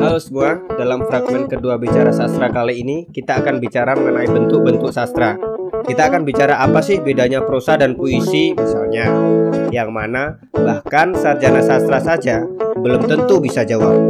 Halo semua, dalam fragmen kedua bicara sastra kali ini kita akan bicara mengenai bentuk-bentuk sastra. Kita akan bicara apa sih bedanya prosa dan puisi misalnya, yang mana bahkan sarjana sastra saja belum tentu bisa jawab.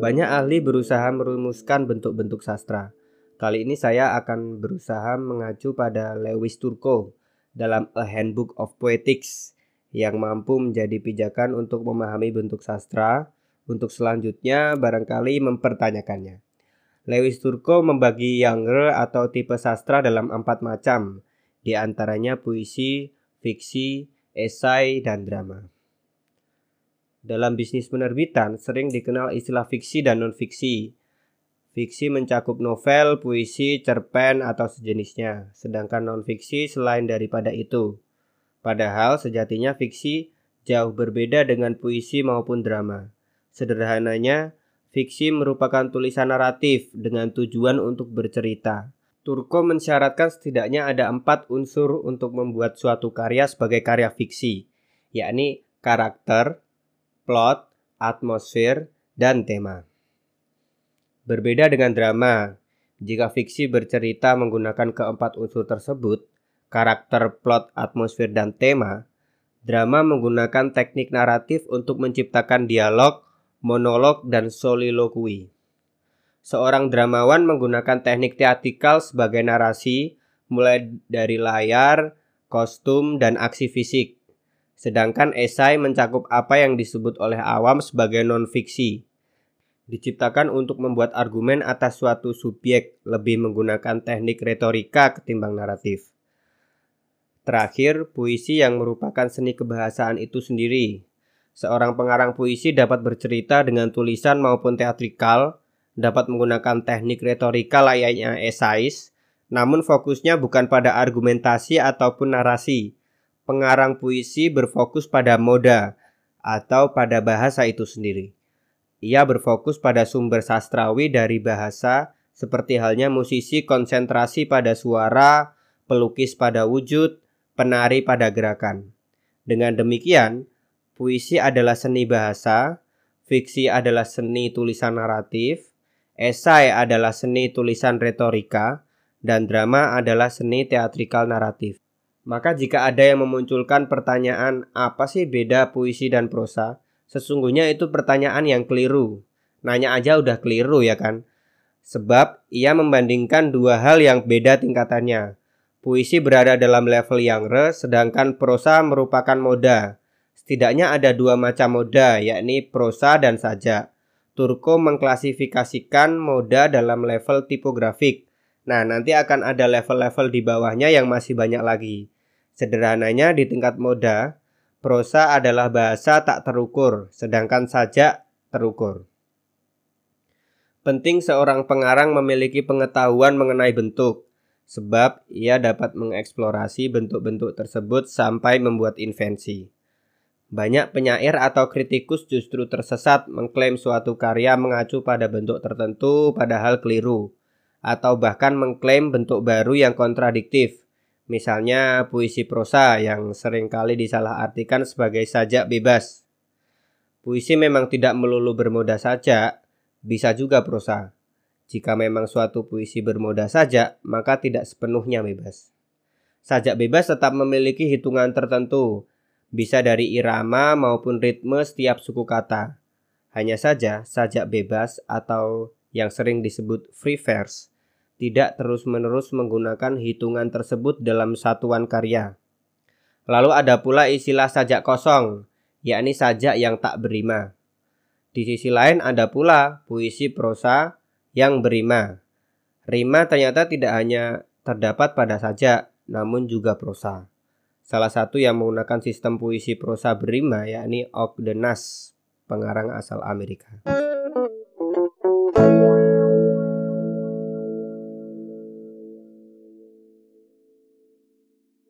Banyak ahli berusaha merumuskan bentuk-bentuk sastra. Kali ini saya akan berusaha mengacu pada Lewis Turco dalam A Handbook of Poetics yang mampu menjadi pijakan untuk memahami bentuk sastra, untuk selanjutnya barangkali mempertanyakannya. Lewis Turco membagi genre atau tipe sastra dalam empat macam, di antaranya puisi, fiksi, esai, dan drama. Dalam bisnis penerbitan sering dikenal istilah fiksi dan non-fiksi. Fiksi mencakup novel, puisi, cerpen, atau sejenisnya, sedangkan non-fiksi selain daripada itu. Padahal sejatinya fiksi jauh berbeda dengan puisi maupun drama. Sederhananya, fiksi merupakan tulisan naratif dengan tujuan untuk bercerita. Turko mensyaratkan setidaknya ada empat unsur untuk membuat suatu karya sebagai karya fiksi, yakni karakter, plot, atmosfer, dan tema. Berbeda dengan drama, jika fiksi bercerita menggunakan keempat unsur tersebut, karakter, plot, atmosfer, dan tema, drama menggunakan teknik naratif untuk menciptakan dialog, monolog, dan soliloquy. Seorang dramawan menggunakan teknik teatrikal sebagai narasi, mulai dari layar, kostum, dan aksi fisik. Sedangkan esai mencakup apa yang disebut oleh awam sebagai non-fiksi. Diciptakan untuk membuat argumen atas suatu subjek, lebih menggunakan teknik retorika ketimbang naratif. Terakhir, puisi yang merupakan seni kebahasaan itu sendiri. Seorang pengarang puisi dapat bercerita dengan tulisan maupun teatrikal, dapat menggunakan teknik retorika layaknya esais, namun fokusnya bukan pada argumentasi ataupun narasi, pengarang puisi berfokus pada moda atau pada bahasa itu sendiri. Ia berfokus pada sumber sastrawi dari bahasa, seperti halnya musisi konsentrasi pada suara, pelukis pada wujud, penari pada gerakan. Dengan demikian, puisi adalah seni bahasa, fiksi adalah seni tulisan naratif, esai adalah seni tulisan retorika, dan drama adalah seni teatrikal naratif. Maka jika ada yang memunculkan pertanyaan apa sih beda puisi dan prosa, sesungguhnya itu pertanyaan yang keliru. Nanya aja udah keliru ya kan? Sebab ia membandingkan dua hal yang beda tingkatannya. Puisi berada dalam level yang re, sedangkan prosa merupakan moda. Setidaknya ada dua macam moda, yakni prosa dan sajak. Turko mengklasifikasikan moda dalam level tipografik. Nah, nanti akan ada level-level di bawahnya yang masih banyak lagi. Sederhananya di tingkat moda, prosa adalah bahasa tak terukur, sedangkan sajak terukur. Penting seorang pengarang memiliki pengetahuan mengenai bentuk, sebab ia dapat mengeksplorasi bentuk-bentuk tersebut sampai membuat invensi. Banyak penyair atau kritikus justru tersesat mengklaim suatu karya mengacu pada bentuk tertentu padahal keliru, atau bahkan mengklaim bentuk baru yang kontradiktif, Misalnya puisi prosa yang sering kali disalahartikan sebagai sajak bebas. Puisi memang tidak melulu bermoda saja, bisa juga prosa. Jika memang suatu puisi bermoda saja, maka tidak sepenuhnya bebas. Sajak bebas tetap memiliki hitungan tertentu, bisa dari irama maupun ritme setiap suku kata. Hanya saja sajak bebas atau yang sering disebut free verse tidak terus-menerus menggunakan hitungan tersebut dalam satuan karya. Lalu ada pula istilah sajak kosong, yakni sajak yang tak berima. Di sisi lain ada pula puisi prosa yang berima. Rima ternyata tidak hanya terdapat pada sajak, namun juga prosa. Salah satu yang menggunakan sistem puisi prosa berima yakni Ogdenas, pengarang asal Amerika.